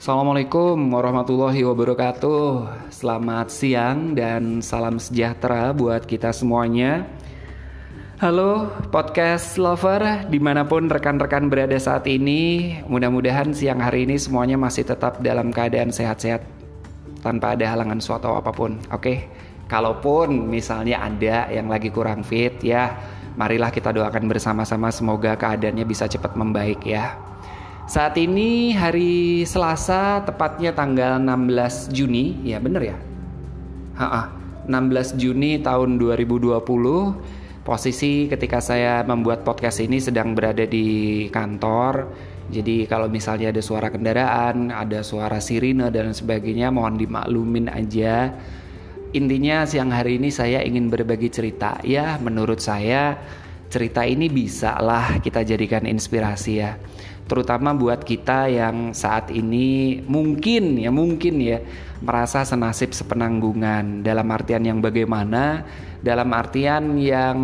Assalamualaikum warahmatullahi wabarakatuh. Selamat siang dan salam sejahtera buat kita semuanya. Halo podcast lover di mana pun rekan-rekan berada saat ini. Mudah-mudahan siang hari ini semuanya masih tetap dalam keadaan sehat-sehat Tanpa ada halangan suatu apa pun. Oke, kalaupun misalnya ada yang lagi kurang fit ya Marilah kita doakan bersama-sama. Semoga keadaannya bisa cepat membaik ya saat ini hari Selasa tepatnya tanggal 16 Juni, ya bener ya? Ha, 16 Juni tahun 2020. Posisi ketika saya membuat podcast ini sedang berada di kantor. Jadi kalau misalnya ada suara kendaraan, ada suara sirine dan sebagainya mohon dimaklumin aja. Intinya siang hari ini saya ingin berbagi cerita. Ya, menurut saya cerita ini bisa lah kita jadikan inspirasi ya terutama buat kita yang saat ini mungkin ya mungkin ya merasa senasib sepenanggungan. Dalam artian yang bagaimana? Dalam artian yang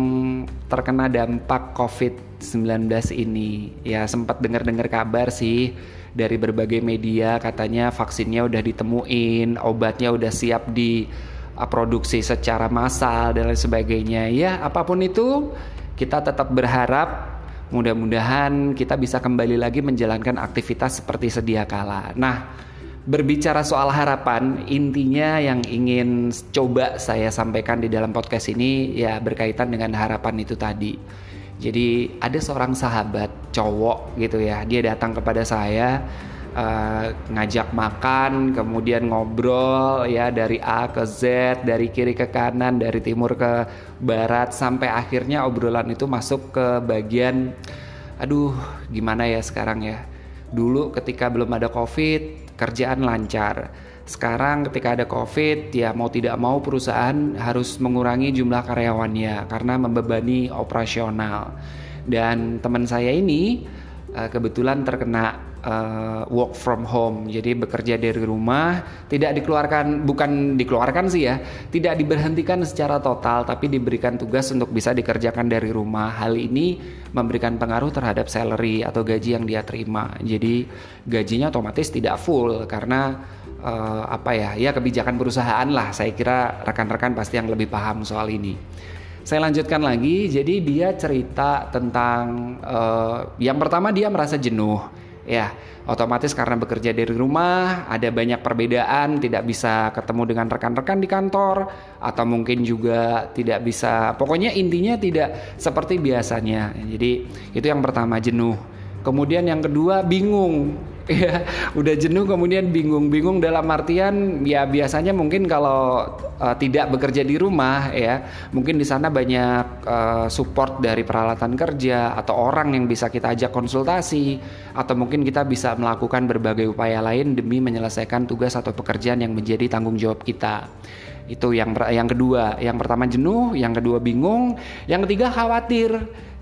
terkena dampak COVID-19 ini. Ya sempat dengar-dengar kabar sih dari berbagai media katanya vaksinnya udah ditemuin obatnya udah siap di produksi secara massal dan lain sebagainya. Ya apa pun itu kita tetap berharap Mudah-mudahan kita bisa kembali lagi menjalankan aktivitas seperti sedia kala. Nah, berbicara soal harapan, intinya yang ingin coba saya sampaikan di dalam podcast ini ya berkaitan dengan harapan itu tadi. Jadi ada seorang sahabat cowok gitu ya, dia datang kepada saya uh, ngajak makan, kemudian ngobrol ya dari A ke Z, dari kiri ke kanan, dari timur ke barat sampai akhirnya obrolan itu masuk ke bagian aduh gimana ya sekarang ya. Dulu ketika belum ada Covid, kerjaan lancar. Sekarang ketika ada Covid, ya mau tidak mau perusahaan harus mengurangi jumlah karyawannya karena membebani operasional. Dan teman saya ini uh, kebetulan terkena uh, work from home, jadi bekerja dari rumah, tidak dikeluarkan, bukan dikeluarkan sih ya, tidak diberhentikan secara total, tapi diberikan tugas untuk bisa dikerjakan dari rumah. Hal ini memberikan pengaruh terhadap salary atau gaji yang dia terima. Jadi gajinya otomatis tidak full karena uh, apa ya, ya kebijakan perusahaan lah. Saya kira rekan-rekan pasti yang lebih paham soal ini. Saya lanjutkan lagi, jadi dia cerita tentang uh, yang pertama dia merasa jenuh ya otomatis karena bekerja dari rumah ada banyak perbedaan tidak bisa ketemu dengan rekan-rekan di kantor atau mungkin juga tidak bisa pokoknya intinya tidak seperti biasanya. Jadi itu yang pertama jenuh. Kemudian yang kedua bingung ya udah jenuh kemudian bingung-bingung dalam artian ya biasanya mungkin kalau uh, tidak bekerja di rumah ya mungkin di sana banyak uh, support dari peralatan kerja atau orang yang bisa kita ajak konsultasi atau mungkin kita bisa melakukan berbagai upaya lain demi menyelesaikan tugas atau pekerjaan yang menjadi tanggung jawab kita. Itu yang yang kedua. Yang pertama jenuh yang kedua bingung yang ketiga khawatir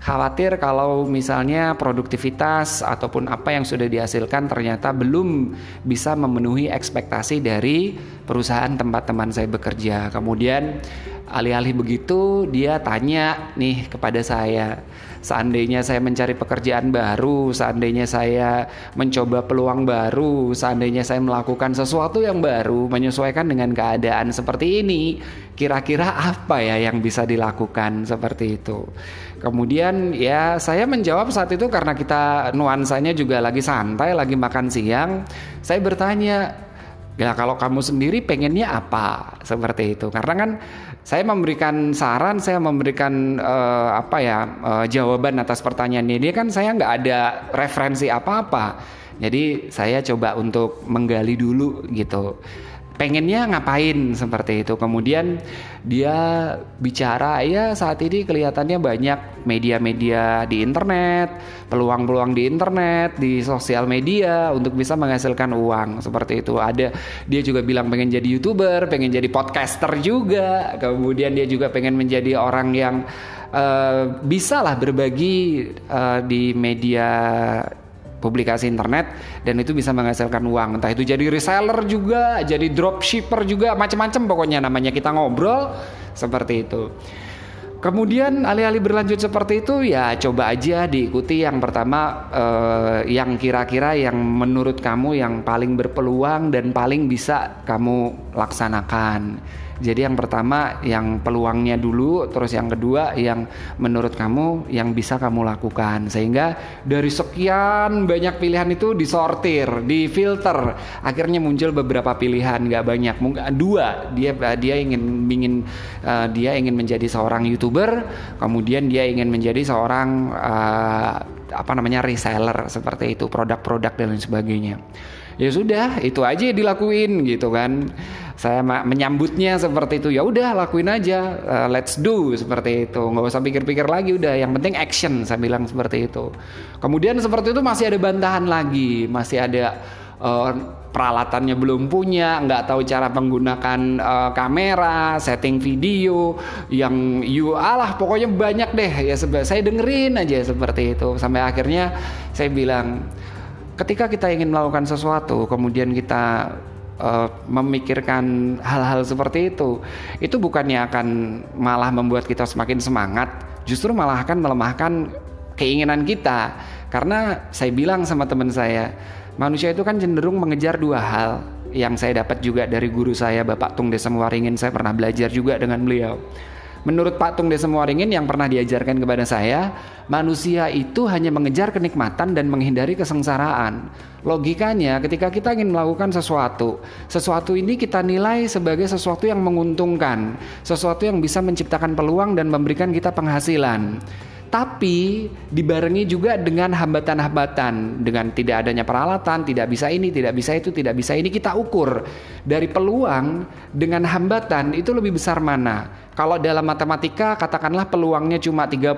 khawatir kalau misalnya produktivitas ataupun apa yang sudah dihasilkan ternyata belum bisa memenuhi ekspektasi dari perusahaan tempat teman saya bekerja. Kemudian alih-alih begitu dia tanya nih kepada saya seandainya saya mencari pekerjaan baru, seandainya saya mencoba peluang baru, seandainya saya melakukan sesuatu yang baru menyesuaikan dengan keadaan seperti ini, kira-kira apa ya yang bisa dilakukan seperti itu. Kemudian ya saya menjawab saat itu karena kita nuansanya juga lagi santai, lagi makan siang, saya bertanya, Ya kalau kamu sendiri pengennya apa seperti itu karena kan saya memberikan saran, saya memberikan uh, apa ya uh, jawaban atas pertanyaan ini kan saya nggak ada referensi apa-apa. Jadi saya coba untuk menggali dulu gitu pengennya ngapain seperti itu. Kemudian dia bicara ya saat ini kelihatannya banyak media-media di internet, peluang-peluang di internet, di sosial media untuk bisa menghasilkan uang seperti itu. Ada dia juga bilang pengen jadi youtuber, pengen jadi podcaster juga. Kemudian dia juga pengen menjadi orang yang uh, bisa lah berbagi uh, di media publikasi internet dan itu bisa menghasilkan uang. Entah itu jadi reseller juga jadi dropshipper juga macam-macam pokoknya namanya kita ngobrol seperti itu. Kemudian alih-alih berlanjut seperti itu ya coba aja diikuti. Yang pertama eh, yang kira-kira yang menurut kamu yang paling berpeluang dan paling bisa kamu laksanakan. Jadi yang pertama yang peluangnya dulu, terus yang kedua yang menurut kamu yang bisa kamu lakukan. Sehingga dari sekian banyak pilihan itu disortir, difilter, akhirnya muncul beberapa pilihan, nggak banyak, mungkin dua. Dia dia ingin ingin uh, dia ingin menjadi seorang youtuber, kemudian dia ingin menjadi seorang uh, apa namanya reseller seperti itu, produk-produk dan lain sebagainya. Ya sudah itu aja dilakuin gitu kan. Saya menyambutnya seperti itu. Ya udah lakuin aja. Uh, let's do seperti itu. Nggak usah pikir-pikir lagi udah. Yang penting action saya bilang seperti itu. Kemudian seperti itu masih ada bantahan lagi. Masih ada uh, peralatannya belum punya, nggak tahu cara menggunakan uh, kamera, setting video, yang you alah pokoknya banyak deh. Ya saya dengerin aja seperti itu. Sampai akhirnya saya bilang ketika kita ingin melakukan sesuatu kemudian kita uh, memikirkan hal-hal seperti itu itu bukannya akan malah membuat kita semakin semangat justru malah akan melemahkan keinginan kita karena saya bilang sama teman saya manusia itu kan cenderung mengejar dua hal. Yang saya dapat juga dari guru saya Bapak Tung Desa Muaringin saya pernah belajar juga dengan beliau. Menurut Pak Tung Desa Muaringin yang pernah diajarkan kepada saya, manusia itu hanya mengejar kenikmatan dan menghindari kesengsaraan. Logikanya ketika kita ingin melakukan sesuatu, sesuatu ini kita nilai sebagai sesuatu yang menguntungkan, sesuatu yang bisa menciptakan peluang dan memberikan kita penghasilan tapi dibarengi juga dengan hambatan-hambatan dengan tidak adanya peralatan, tidak bisa ini, tidak bisa itu, tidak bisa ini kita ukur dari peluang dengan hambatan itu lebih besar mana? Kalau dalam matematika katakanlah peluangnya cuma 30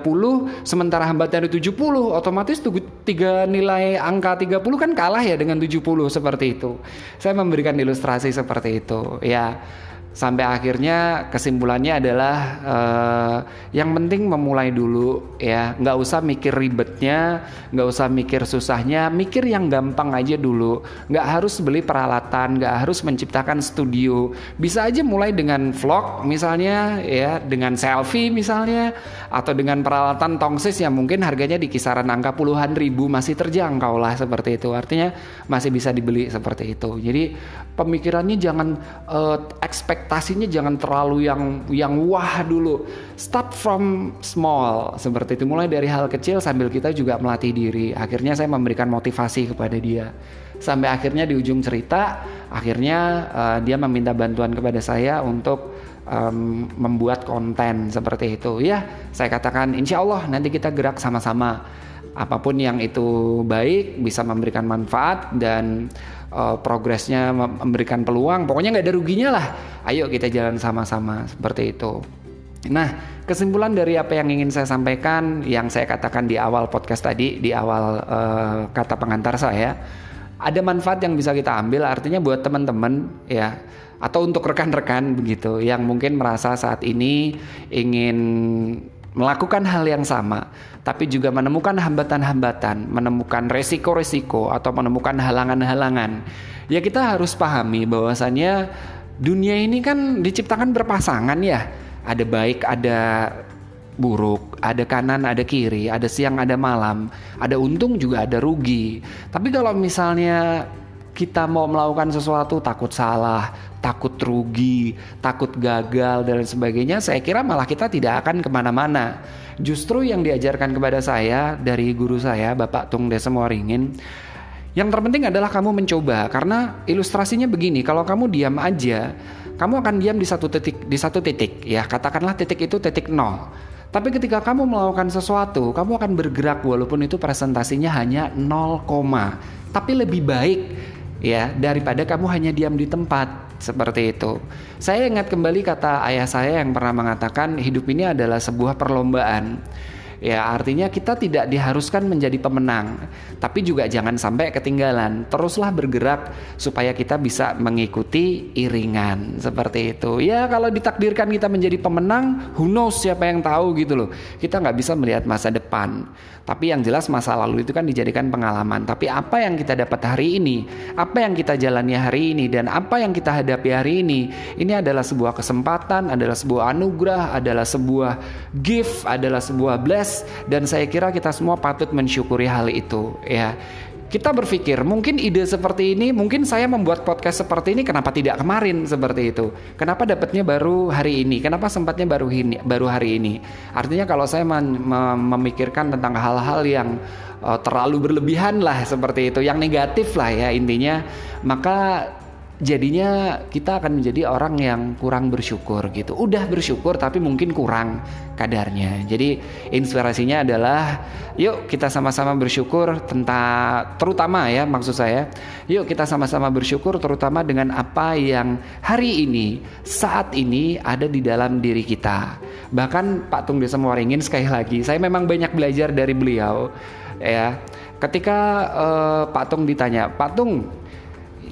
sementara hambatan itu 70 otomatis tiga nilai angka 30 kan kalah ya dengan 70 seperti itu. Saya memberikan ilustrasi seperti itu ya sampai akhirnya kesimpulannya adalah uh, yang penting memulai dulu ya. Nggak usah mikir ribetnya nggak usah mikir susahnya mikir yang gampang aja dulu. Nggak harus beli peralatan nggak harus menciptakan studio. Bisa aja mulai dengan vlog misalnya ya dengan selfie misalnya atau dengan peralatan tongsis yang mungkin harganya di kisaran angka puluhan ribu masih terjangkau lah seperti itu. Artinya masih bisa dibeli seperti itu. Jadi pemikirannya jangan uh, ekspektasinya jangan terlalu yang yang wah dulu. Start from small seperti itu. Mulai dari hal kecil sambil kita juga melatih diri. Akhirnya saya memberikan motivasi kepada dia. Sampai akhirnya di ujung cerita, akhirnya uh, dia meminta bantuan kepada saya untuk um, membuat konten seperti itu. Ya, saya katakan insya Allah nanti kita gerak sama-sama. Apa pun yang itu baik bisa memberikan manfaat dan uh, progresnya memberikan peluang. Pokoknya nggak ada ruginya lah. Ayo kita jalan sama-sama seperti itu. Nah kesimpulan dari apa yang ingin saya sampaikan yang saya katakan di awal podcast tadi di awal uh, kata pengantar saya ada manfaat yang bisa kita ambil. Artinya buat teman-teman ya atau untuk rekan-rekan begitu yang mungkin merasa saat ini ingin melakukan hal yang sama, tapi juga menemukan hambatan-hambatan, menemukan resiko-resiko atau menemukan halangan-halangan. Ya kita harus pahami bahwasannya dunia ini kan diciptakan berpasangan ya. Ada baik, ada buruk, ada kanan, ada kiri, ada siang, ada malam, ada untung juga ada rugi. Tapi kalau misalnya kita mau melakukan sesuatu takut salah, takut rugi, takut gagal dan sebagainya, saya kira malah kita tidak akan ke mana-mana. Justru yang diajarkan kepada saya dari guru saya, Bapak Tung Desa Waringin, yang terpenting adalah kamu mencoba karena ilustrasinya begini, kalau kamu diam aja, kamu akan diam di satu titik di satu titik ya, katakanlah titik itu titik nol. Tapi ketika kamu melakukan sesuatu, kamu akan bergerak walaupun itu presentasinya hanya 0, tapi lebih baik ya daripada kamu hanya diam di tempat seperti itu. Saya ingat kembali kata ayah saya yang pernah mengatakan hidup ini adalah sebuah perlombaan. Ya, artinya kita tidak diharuskan menjadi pemenang, tapi juga jangan sampai ketinggalan. Teruslah bergerak supaya kita bisa mengikuti iringan seperti itu. Ya, kalau ditakdirkan kita menjadi pemenang, who knows siapa yang tahu gitu loh. Kita nggak bisa melihat masa depan. Tapi yang jelas masa lalu itu kan dijadikan pengalaman. Tapi apa yang kita dapat hari ini, apa yang kita jalani hari ini, dan apa yang kita hadapi hari ini, ini adalah sebuah kesempatan, adalah sebuah anugerah, adalah sebuah gift, adalah sebuah bless, dan saya kira kita semua patut mensyukuri hal itu. Ya, kita berpikir mungkin ide seperti ini mungkin saya membuat podcast seperti ini kenapa tidak kemarin seperti itu? Kenapa dapatnya baru hari ini? Kenapa sempatnya baru ini baru hari ini? Artinya kalau saya memikirkan tentang hal-hal yang uh, terlalu berlebihan lah seperti itu yang negatif lah ya intinya maka jadinya kita akan menjadi orang yang kurang bersyukur gitu. Udah bersyukur tapi mungkin kurang kadarnya. Jadi inspirasinya adalah yuk kita sama-sama bersyukur tentang terutama ya maksud saya, yuk kita sama-sama bersyukur terutama dengan apa yang hari ini saat ini ada di dalam diri kita. Bahkan Pak Tung Desa Muaringin sekali lagi, saya memang banyak belajar dari beliau ya. Ketika uh, Pak Tung ditanya, Pak Tung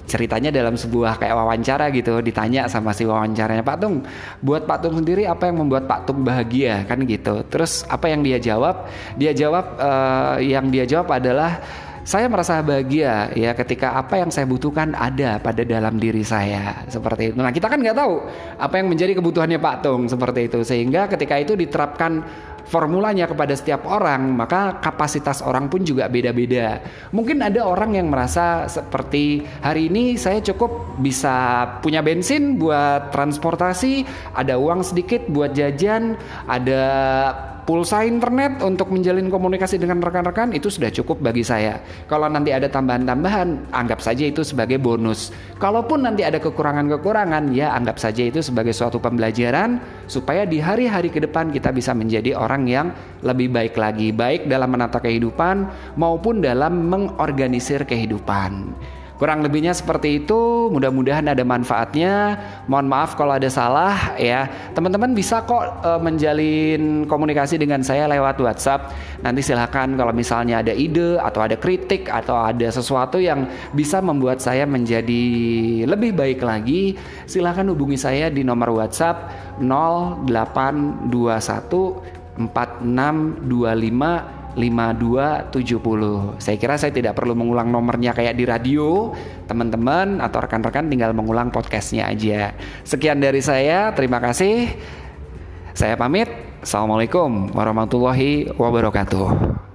ceritanya dalam sebuah kayak wawancara gitu ditanya sama si wawancaranya Pak Tung buat Pak Tung sendiri apa yang membuat Pak Tung bahagia? Kan gitu. Terus apa yang dia jawab? Dia jawab uh, yang dia jawab adalah saya merasa bahagia ya ketika apa yang saya butuhkan ada pada dalam diri saya. Seperti itu. Nah kita kan nggak tahu apa yang menjadi kebutuhannya Pak Tung seperti itu. Sehingga ketika itu diterapkan formulanya kepada setiap orang, maka kapasitas orang pun juga beda-beda. Mungkin ada orang yang merasa seperti hari ini saya cukup bisa punya bensin buat transportasi, ada uang sedikit buat jajan, ada pulsa internet untuk menjalin komunikasi dengan rekan-rekan itu sudah cukup bagi saya. Kalau nanti ada tambahan-tambahan, anggap saja itu sebagai bonus. Kalaupun nanti ada kekurangan-kekurangan, ya anggap saja itu sebagai suatu pembelajaran supaya di hari-hari ke depan kita bisa menjadi orang yang lebih baik lagi, baik dalam menata kehidupan maupun dalam mengorganisir kehidupan. Kurang lebihnya seperti itu. Mudah-mudahan ada manfaatnya. Mohon maaf kalau ada salah ya. Teman-teman bisa kok e, menjalin komunikasi dengan saya lewat WhatsApp. Nanti silahkan kalau misalnya ada ide atau ada kritik atau ada sesuatu yang bisa membuat saya menjadi lebih baik lagi, silahkan hubungi saya di nomor WhatsApp 0821 4625 5270. Saya kira saya tidak perlu mengulang nomornya kayak di radio. Teman-teman atau rekan-rekan tinggal mengulang podcastnya aja. Sekian dari saya, terima kasih. Saya pamit. Assalamualaikum warahmatullahi wabarakatuh.